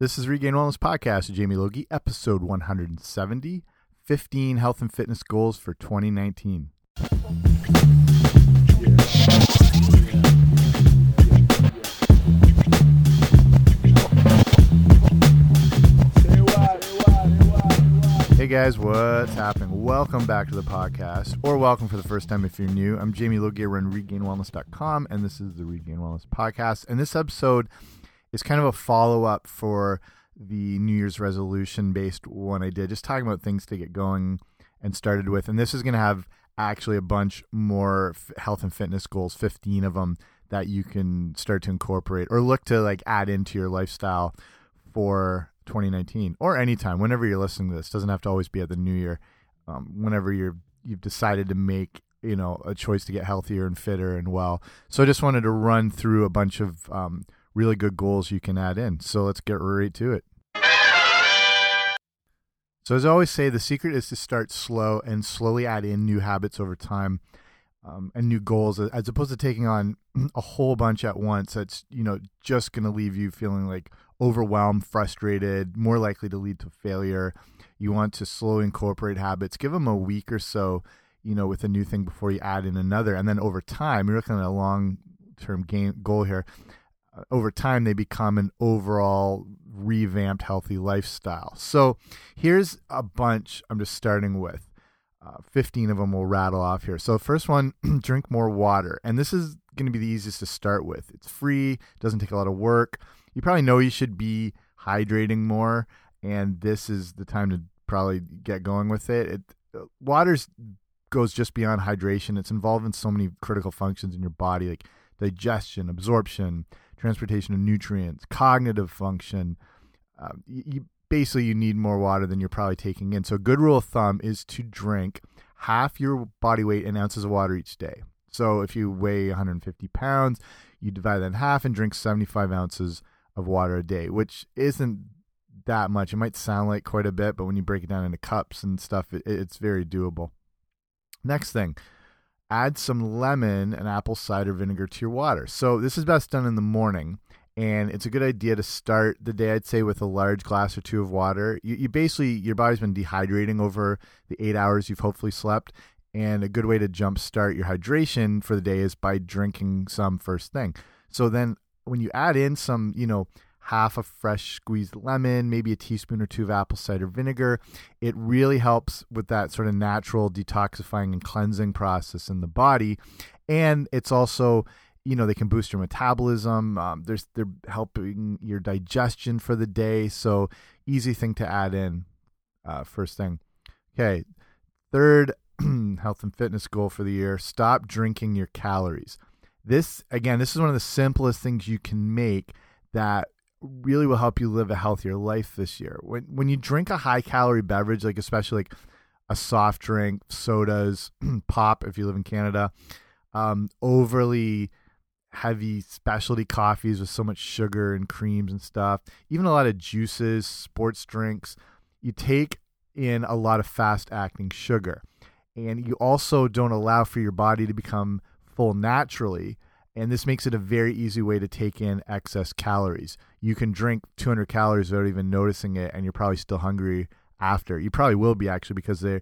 This is Regained Wellness Podcast with Jamie Logie, episode 170 15 Health and Fitness Goals for 2019. Hey guys, what's happening? Welcome back to the podcast, or welcome for the first time if you're new. I'm Jamie Logie, I run regainedwellness.com, and this is the Regained Wellness Podcast. And this episode is kind of a follow up for the New Year's resolution based one I did, just talking about things to get going and started with. And this is going to have actually a bunch more health and fitness goals, 15 of them that you can start to incorporate or look to like add into your lifestyle for 2019 or anytime whenever you're listening to this. Doesn't have to always be at the new year. Um, whenever you're you've decided to make you know a choice to get healthier and fitter and well. So i just wanted to run through a bunch of um, really good goals you can add in so let's get right to it so as i always say the secret is to start slow and slowly add in new habits over time um, and new goals as opposed to taking on a whole bunch at once that's you know just going to leave you feeling like overwhelmed, frustrated, more likely to lead to failure. You want to slowly incorporate habits. Give them a week or so, you know, with a new thing before you add in another. And then over time, you're looking at a long term game goal here. Over time, they become an overall revamped, healthy lifestyle. So here's a bunch I'm just starting with. Uh, 15 of them will rattle off here. So, first one, drink more water. And this is going to be the easiest to start with. It's free, doesn't take a lot of work you probably know you should be hydrating more, and this is the time to probably get going with it. It uh, water's goes just beyond hydration. It's involved in so many critical functions in your body, like digestion, absorption, transportation of nutrients, cognitive function. Uh, you, basically you need more water than you're probably taking in. So a good rule of thumb is to drink half your body weight in ounces of water each day. So if you weigh 150 pounds, you divide that in half and drink 75 ounces of water a day, which isn't that much. It might sound like quite a bit, but when you break it down into cups and stuff, it, it's very doable. Next thing, add some lemon and apple cider vinegar to your water. So this is best done in the morning, and it's a good idea to start the day, I'd say, with a large glass or two of water. You, you basically your body's been dehydrating over the eight hours you've hopefully slept, and a good way to jumpstart your hydration for the day is by drinking some first thing. So then when you add in some, you know, half a fresh squeezed lemon, maybe a teaspoon or two of apple cider vinegar, it really helps with that sort of natural detoxifying and cleansing process in the body. And it's also, you know, they can boost your metabolism. Um, there's they're helping your digestion for the day. So easy thing to add in. Uh, first thing. Okay. Third health and fitness goal for the year: stop drinking your calories. This again, this is one of the simplest things you can make that really will help you live a healthier life this year. When when you drink a high calorie beverage, like especially like a soft drink, sodas, pop if you live in Canada, um, overly heavy specialty coffees with so much sugar and creams and stuff, even a lot of juices, sports drinks, you take in a lot of fast acting sugar. And you also don't allow for your body to become full naturally. And this makes it a very easy way to take in excess calories. You can drink 200 calories without even noticing it, and you're probably still hungry after. You probably will be actually because the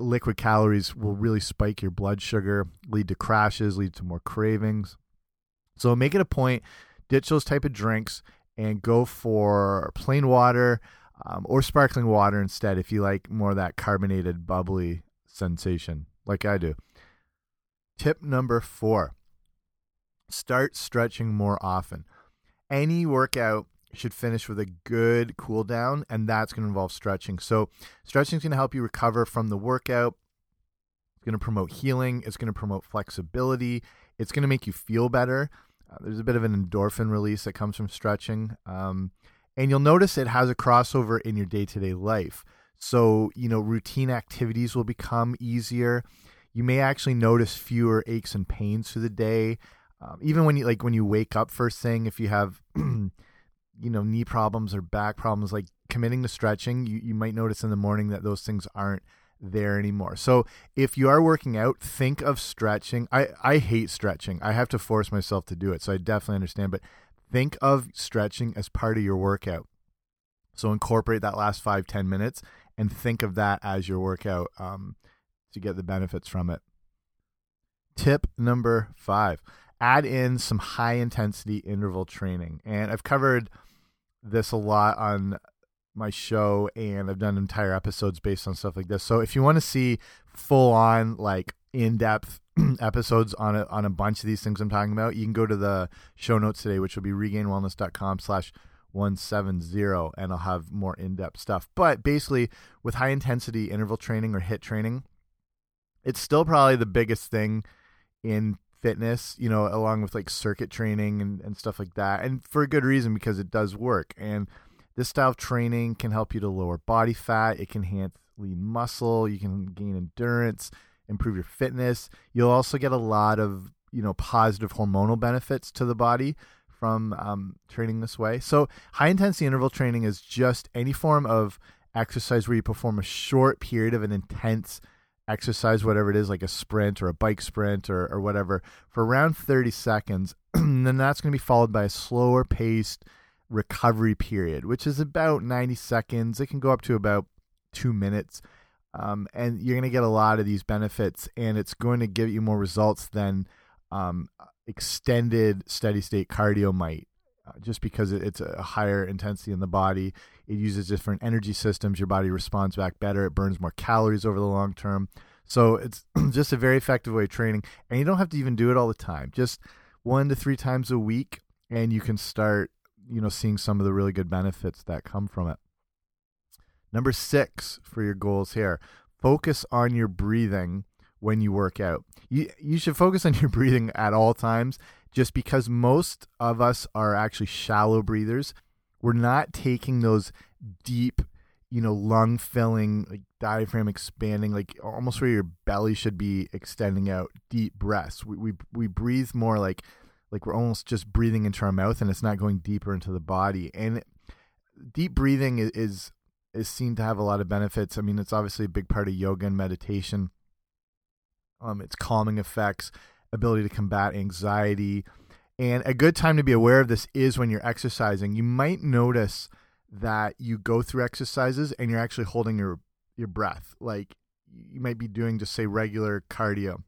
liquid calories will really spike your blood sugar, lead to crashes, lead to more cravings. So make it a point, ditch those type of drinks, and go for plain water um, or sparkling water instead if you like more that carbonated, bubbly sensation, like I do. Tip number four start stretching more often. Any workout should finish with a good cool down, and that's going to involve stretching. So, stretching is going to help you recover from the workout. It's going to promote healing. It's going to promote flexibility. It's going to make you feel better. Uh, there's a bit of an endorphin release that comes from stretching. Um, and you'll notice it has a crossover in your day to day life. So, you know, routine activities will become easier you may actually notice fewer aches and pains through the day. Um, even when you like when you wake up first thing, if you have you know knee problems or back problems, like committing to stretching, you, you might notice in the morning that those things aren't there anymore. So if you are working out, think of stretching. I, I hate stretching. I have to force myself to do it. So I definitely understand. But think of stretching as part of your workout. So incorporate that last five ten minutes and think of that as your workout um, to get the benefits from it. Tip number five add in some high intensity interval training. And I've covered this a lot on my show and I've done entire episodes based on stuff like this. So if you want to see full on like in-depth episodes on a, on a bunch of these things I'm talking about, you can go to the show notes today, which will be regainedwellness.com slash 170 and I'll have more in-depth stuff. But basically with high intensity interval training or HIIT training, it's still probably the biggest thing in fitness, you know, along with like circuit training and, and stuff like that. And for a good reason because it does work. And this style of training can help you to lower body fat, it can enhance lean muscle, you can gain endurance, improve your fitness. You'll also get a lot of, you know, positive hormonal benefits to the body from um, training this way. So, high intensity interval training is just any form of exercise where you perform a short period of an intense exercise, whatever it is, like a sprint or a bike sprint or, or whatever, for around 30 seconds. then that's going to be followed by a slower paced recovery period, which is about 90 seconds. It can go up to about two minutes. Um, and you're going to get a lot of these benefits, and it's going to give you more results than um, extended steady state cardio might. Uh, just because it's a higher intensity in the body. It uses different energy systems. Your body responds back better. It burns more calories over the long term. So it's just a very effective way of training. And you don't have to even do it all the time. Just one to three times a week, and you can start, you know, seeing some of the really good benefits that come from it. Number six for your goals here focus on your breathing when you work out. You, you should focus on your breathing at all times just because most of us are actually shallow breathers. We're not taking those deep, you know, lung filling, like diaphragm expanding, like almost where your belly should be extending out, deep breaths. We we we breathe more like like we're almost just breathing into our mouth and it's not going deeper into the body. And deep breathing is is seen to have a lot of benefits. I mean, it's obviously a big part of yoga and meditation. Um, its calming effects ability to combat anxiety. And a good time to be aware of this is when you're exercising. You might notice that you go through exercises and you're actually holding your your breath. Like you might be doing just say regular cardio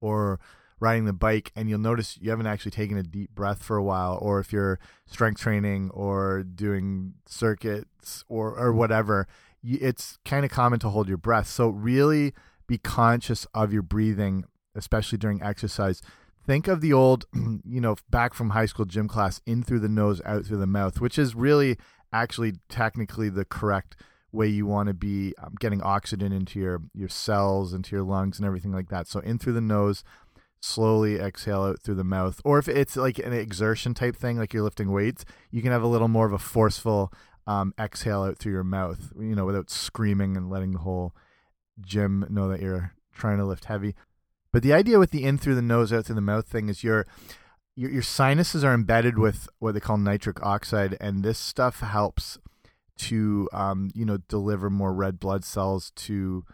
or riding the bike and you'll notice you haven't actually taken a deep breath for a while or if you're strength training or doing circuits or or whatever it's kind of common to hold your breath so really be conscious of your breathing especially during exercise. Think of the old, you know, back from high school gym class, in through the nose, out through the mouth, which is really actually technically the correct way you want to be um, getting oxygen into your your cells, into your lungs, and everything like that. So in through the nose, slowly exhale out through the mouth. Or if it's like an exertion type thing, like you're lifting weights, you can have a little more of a forceful um, exhale out through your mouth, you know, without screaming and letting the whole gym know that you're trying to lift heavy. But the idea with the in through the nose, out through the mouth thing is your your, your sinuses are embedded with what they call nitric oxide, and this stuff helps to um, you know deliver more red blood cells to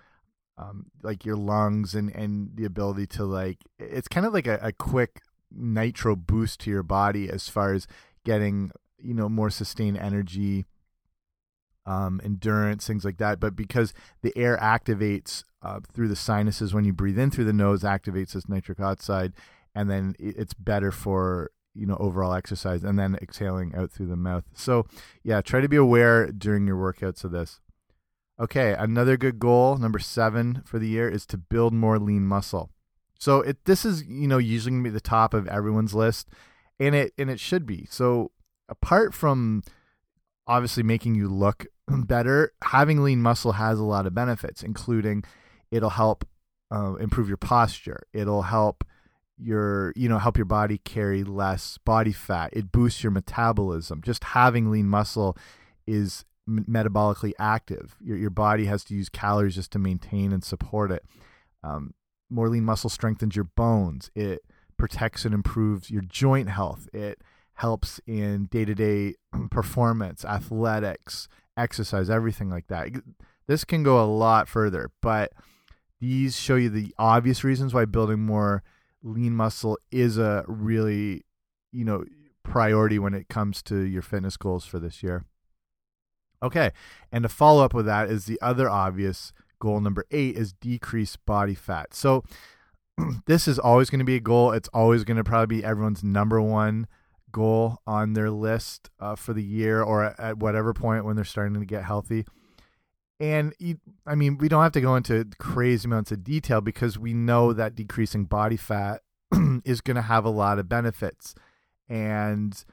um, like your lungs and and the ability to like it's kind of like a, a quick nitro boost to your body as far as getting you know more sustained energy um, endurance, things like that. But because the air activates uh, through the sinuses when you breathe in through the nose, activates this nitric oxide, and then it's better for you know overall exercise, and then exhaling out through the mouth. So yeah, try to be aware during your workouts of this. Okay, another good goal, number seven for the year, is to build more lean muscle. So it this is you know usually gonna be the top of everyone's list, and it and it should be. So apart from obviously making you look better, having lean muscle has a lot of benefits, including it'll help uh, improve your posture. It'll help your you know help your body carry less body fat. It boosts your metabolism. Just having lean muscle is metabolically active. Your your body has to use calories just to maintain and support it. Um, more lean muscle strengthens your bones. It protects and improves your joint health. It helps in day to day performance, athletics, exercise, everything like that. This can go a lot further, but these show you the obvious reasons why building more lean muscle is a really, you know, priority when it comes to your fitness goals for this year. Okay, and to follow up with that is the other obvious goal number eight is decrease body fat. So this is always going to be a goal. It's always going to probably be everyone's number one goal on their list uh, for the year or at, at whatever point when they're starting to get healthy. And I mean, we don't have to go into crazy amounts of detail because we know that decreasing body fat is going to have a lot of benefits. And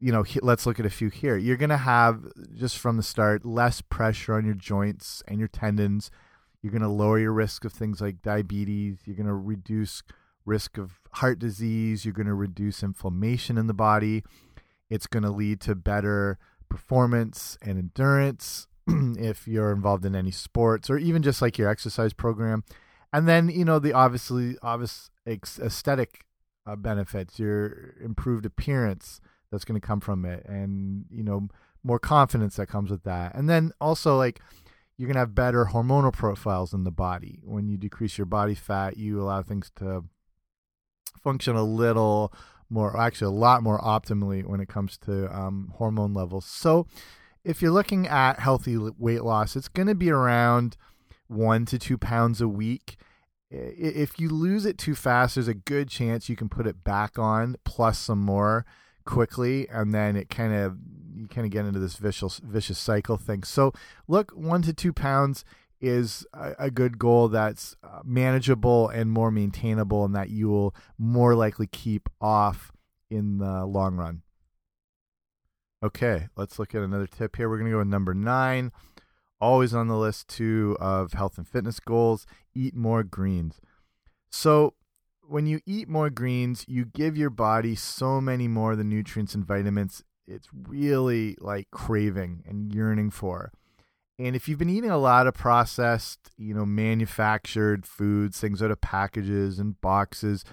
you know, let's look at a few here. You're going to have just from the start less pressure on your joints and your tendons. You're going to lower your risk of things like diabetes. You're going to reduce risk of heart disease. You're going to reduce inflammation in the body. It's going to lead to better performance and endurance if you're involved in any sports or even just like your exercise program. And then, you know, the obviously obvious aesthetic uh, benefits, your improved appearance, that's going to come from it and you know more confidence that comes with that and then also like you're going to have better hormonal profiles in the body when you decrease your body fat you allow things to function a little more actually a lot more optimally when it comes to um, hormone levels. So if you're looking at healthy weight loss it's going to be around one to two pounds a week. If you lose it too fast there's a good chance you can put it back on plus some more quickly and then it kind of you kind of get into this vicious vicious cycle thing. So look one to two pounds is a, a good goal that's uh, manageable and more maintainable and that you will more likely keep off in the long run. Okay let's look at another tip here. We're going to go with number nine. Always on the list too of health and fitness goals eat more greens. So when you eat more greens, you give your body so many more of the nutrients and vitamins it's really like craving and yearning for. And if you've been eating a lot of processed, you know, manufactured foods, things out of packages and boxes,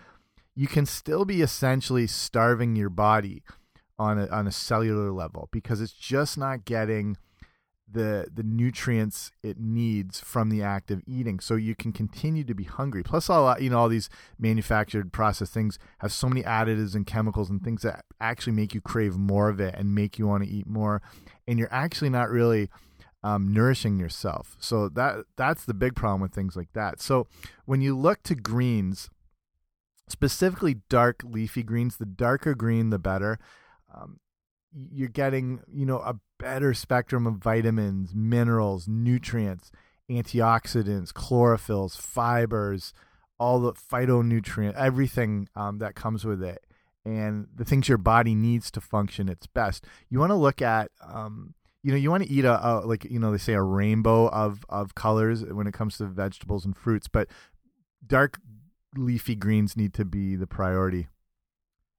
you can still be essentially starving your body on a on a cellular level because it's just not getting the the nutrients it needs from the act of eating. So you can continue to be hungry. Plus all you know all these manufactured processed things have so many additives and chemicals and things that actually make you crave more of it and make you want to eat more. And you're actually not really um, nourishing yourself. So that that's the big problem with things like that. So when you look to greens specifically dark leafy greens the darker green the better. Um, you're getting you know a better spectrum of vitamins, minerals, nutrients, antioxidants, chlorophylls, fibers, all the phytonutrient, everything um, that comes with it, and the things your body needs to function its best. You want to look at, um, you know, you want to eat a, a, like you know they say a rainbow of of colors when it comes to vegetables and fruits, but dark leafy greens need to be the priority.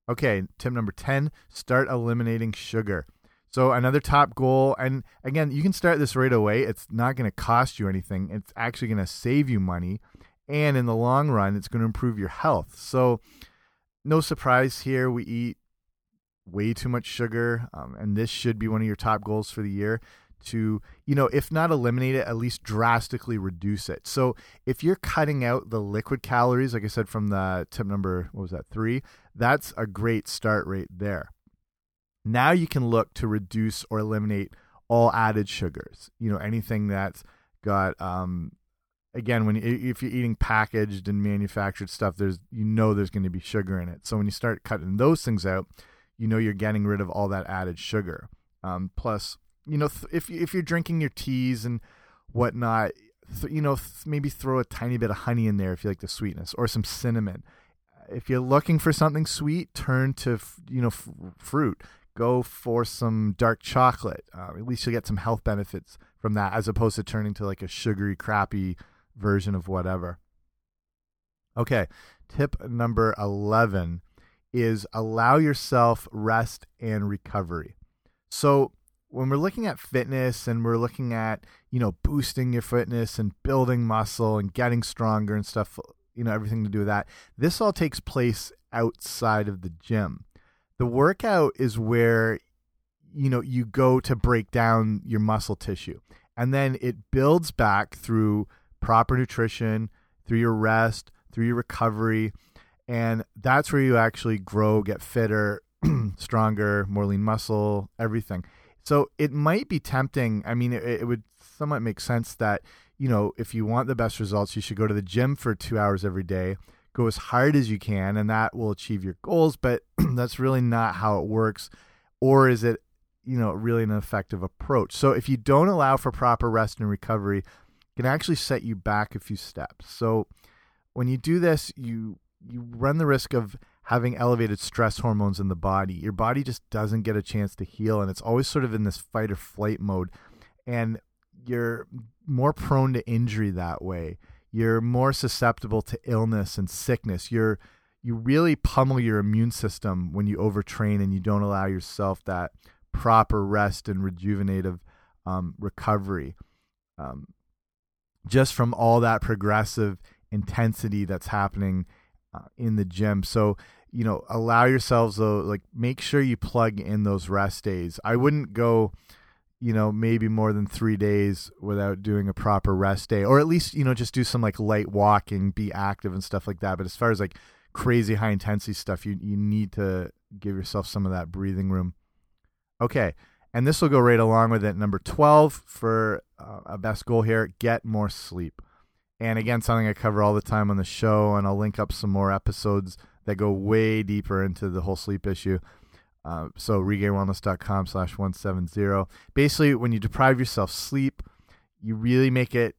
Okay, tip number 10 start eliminating sugar. So, another top goal, and again, you can start this right away. It's not going to cost you anything, it's actually going to save you money. And in the long run, it's going to improve your health. So, no surprise here, we eat way too much sugar, um, and this should be one of your top goals for the year to, you know, if not eliminate it, at least drastically reduce it. So if you're cutting out the liquid calories, like I said from the tip number, what was that, three, that's a great start rate there. Now you can look to reduce or eliminate all added sugars. You know, anything that's got, um, again, when if you're eating packaged and manufactured stuff, there's you know there's going to be sugar in it. So when you start cutting those things out, you know you're getting rid of all that added sugar. Um, plus, you know, if if you're drinking your teas and whatnot, you know, maybe throw a tiny bit of honey in there if you like the sweetness, or some cinnamon. If you're looking for something sweet, turn to you know fruit. Go for some dark chocolate. Uh, at least you'll get some health benefits from that, as opposed to turning to like a sugary, crappy version of whatever. Okay, tip number eleven is allow yourself rest and recovery. So when we're looking at fitness and we're looking at you know boosting your fitness and building muscle and getting stronger and stuff you know everything to do with that this all takes place outside of the gym the workout is where you know you go to break down your muscle tissue and then it builds back through proper nutrition through your rest through your recovery and that's where you actually grow get fitter stronger more lean muscle everything So it might be tempting. I mean, it, it would somewhat make sense that, you know, if you want the best results, you should go to the gym for two hours every day, go as hard as you can, and that will achieve your goals. But that's really not how it works. Or is it, you know, really an effective approach? So if you don't allow for proper rest and recovery, it can actually set you back a few steps. So when you do this, you you run the risk of having elevated stress hormones in the body. Your body just doesn't get a chance to heal, and it's always sort of in this fight or flight mode. And you're more prone to injury that way. You're more susceptible to illness and sickness. You're you really pummel your immune system when you overtrain and you don't allow yourself that proper rest and rejuvenative um, recovery. Um, just from all that progressive intensity that's happening in the gym. So, you know, allow yourselves though, like make sure you plug in those rest days. I wouldn't go, you know, maybe more than three days without doing a proper rest day, or at least, you know, just do some like light walking, be active and stuff like that. But as far as like crazy high intensity stuff, you, you need to give yourself some of that breathing room. Okay. And this will go right along with it. Number 12 for uh, a best goal here get more sleep. And again, something I cover all the time on the show, and I'll link up some more episodes that go way deeper into the whole sleep issue. Uh, so regainedwellness.com slash 170. Basically, when you deprive yourself sleep, you really make it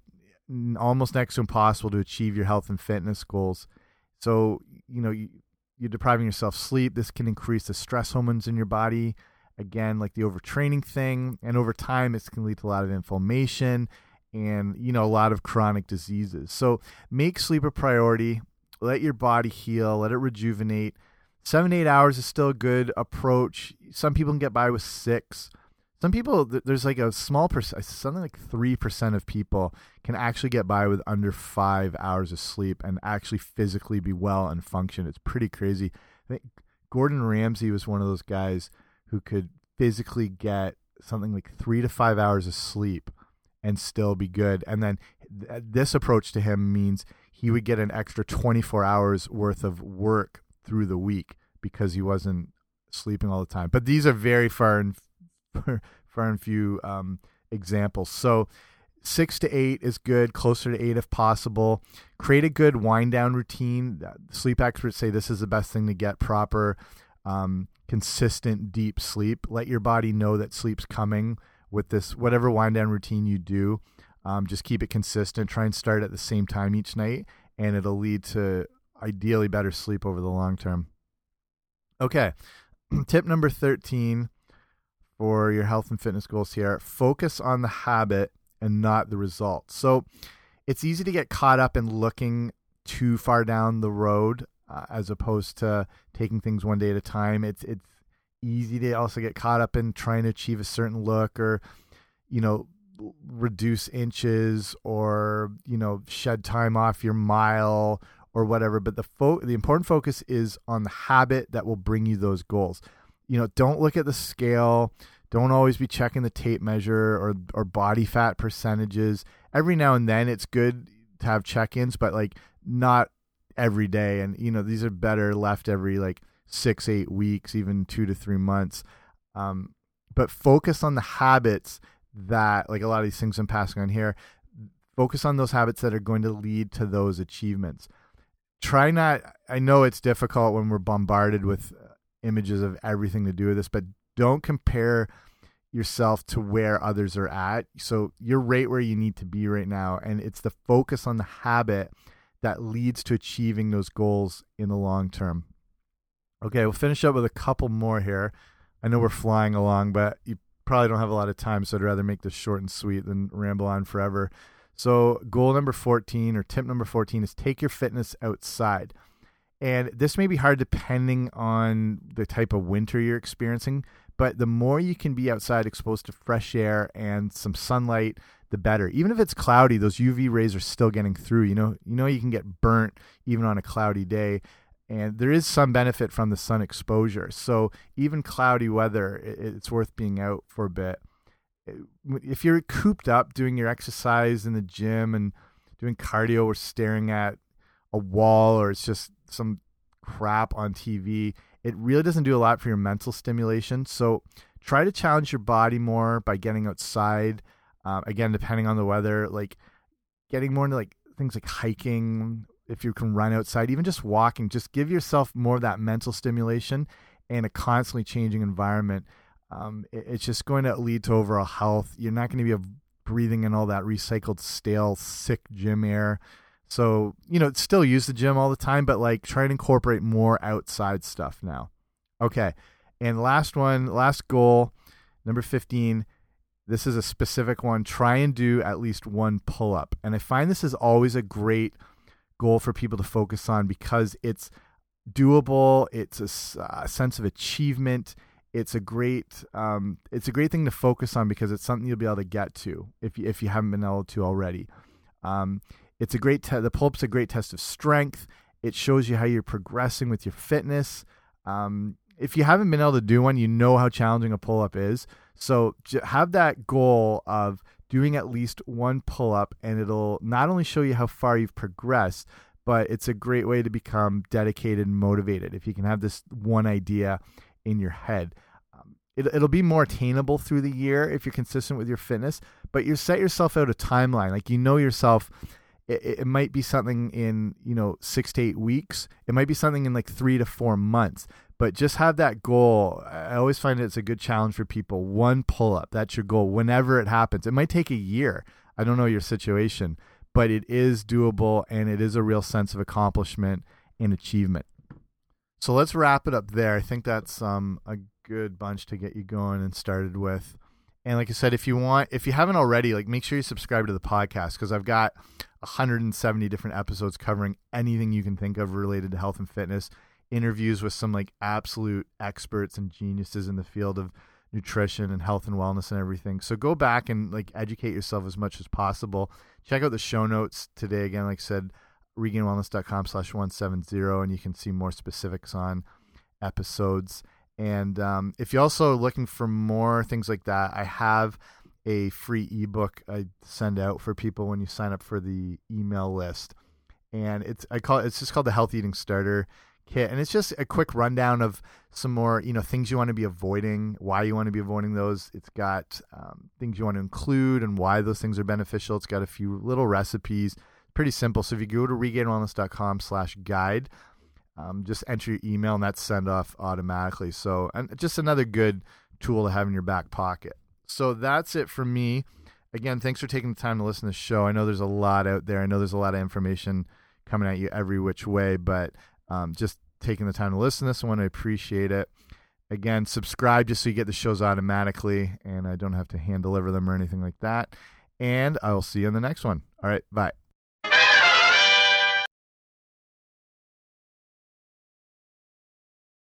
almost next to impossible to achieve your health and fitness goals. So, you know, you, you're depriving yourself sleep. This can increase the stress hormones in your body. Again, like the overtraining thing. And over time, it can lead to a lot of inflammation and you know a lot of chronic diseases. So make sleep a priority. Let your body heal. Let it rejuvenate. Seven eight hours is still a good approach. Some people can get by with six. Some people there's like a small percent, something like three percent of people can actually get by with under five hours of sleep and actually physically be well and function. It's pretty crazy. I think Gordon Ramsay was one of those guys who could physically get something like three to five hours of sleep and still be good. And then th this approach to him means he would get an extra 24 hours worth of work through the week because he wasn't sleeping all the time. But these are very far and far and few um, examples. So six to eight is good, closer to eight if possible. Create a good wind down routine. Sleep experts say this is the best thing to get proper, um, consistent, deep sleep. Let your body know that sleep's coming with this whatever wind down routine you do. Um, just keep it consistent. Try and start at the same time each night, and it'll lead to ideally better sleep over the long term. Okay, tip number 13 for your health and fitness goals here focus on the habit and not the result. So it's easy to get caught up in looking too far down the road uh, as opposed to taking things one day at a time. It's it's easy to also get caught up in trying to achieve a certain look or you know reduce inches or you know shed time off your mile or whatever. But the fo the important focus is on the habit that will bring you those goals. You know don't look at the scale. Don't always be checking the tape measure or or body fat percentages. Every now and then it's good to have check-ins but like not every day. And you know these are better left every like six, eight weeks, even two to three months. Um, but focus on the habits that, like a lot of these things I'm passing on here, focus on those habits that are going to lead to those achievements. Try not, I know it's difficult when we're bombarded with images of everything to do with this, but don't compare yourself to where others are at. So you're right where you need to be right now. And it's the focus on the habit that leads to achieving those goals in the long term. Okay, we'll finish up with a couple more here. I know we're flying along, but you probably don't have a lot of time, so I'd rather make this short and sweet than ramble on forever. So, goal number 14 or tip number 14 is take your fitness outside. And this may be hard depending on the type of winter you're experiencing, but the more you can be outside exposed to fresh air and some sunlight, the better. Even if it's cloudy, those UV rays are still getting through. You know, you know you can get burnt even on a cloudy day and there is some benefit from the sun exposure. So even cloudy weather, it's worth being out for a bit. If you're cooped up doing your exercise in the gym and doing cardio or staring at a wall or it's just some crap on TV, it really doesn't do a lot for your mental stimulation. So try to challenge your body more by getting outside. Um, again, depending on the weather, like getting more into like things like hiking, if you can run outside, even just walking, just give yourself more of that mental stimulation and a constantly changing environment. Um, it, it's just going to lead to overall health. You're not going to be breathing in all that recycled, stale, sick gym air. So, you know, still use the gym all the time, but like try and incorporate more outside stuff now. Okay. And last one, last goal, number 15. This is a specific one. Try and do at least one pull up. And I find this is always a great goal for people to focus on because it's doable. It's a, a sense of achievement. It's a great um, it's a great thing to focus on because it's something you'll be able to get to if you, if you haven't been able to already. Um, it's a great the pull up's a great test of strength. It shows you how you're progressing with your fitness. Um, if you haven't been able to do one, you know how challenging a pull up is. So have that goal of doing at least one pull up, and it'll not only show you how far you've progressed, but it's a great way to become dedicated and motivated if you can have this one idea in your head. Um, it, it'll be more attainable through the year if you're consistent with your fitness, but you set yourself out a timeline. Like you know yourself it, it might be something in you know six to eight weeks it might be something in like three to four months but just have that goal. I always find it's a good challenge for people. One pull up. That's your goal whenever it happens. It might take a year. I don't know your situation but it is doable and it is a real sense of accomplishment and achievement. So let's wrap it up there. I think that's um, a good bunch to get you going and started with. And like I said, if you want, if you haven't already, like make sure you subscribe to the podcast because I've got 170 different episodes covering anything you can think of related to health and fitness. Interviews with some like absolute experts and geniuses in the field of nutrition and health and wellness and everything. So go back and like educate yourself as much as possible. Check out the show notes today. Again, like I said, regainedwellness.com slash 170, and you can see more specifics on episodes. And um, if you're also looking for more things like that, I have a free ebook I send out for people when you sign up for the email list. And it's I call it, it's just called the Health Eating Starter Kit, and it's just a quick rundown of some more you know things you want to be avoiding, why you want to be avoiding those. It's got um, things you want to include and why those things are beneficial. It's got a few little recipes, pretty simple. So if you go to regainedwellness.com slash guide, um, just enter your email and that's sent off automatically. So, and just another good tool to have in your back pocket. So that's it for me. Again, thanks for taking the time to listen to the show. I know there's a lot out there. I know there's a lot of information coming at you every which way, but um, just taking the time to listen to this, one. I appreciate it. Again, subscribe just so you get the shows automatically and I don't have to hand deliver them or anything like that. And I will see you in the next one. All right, bye.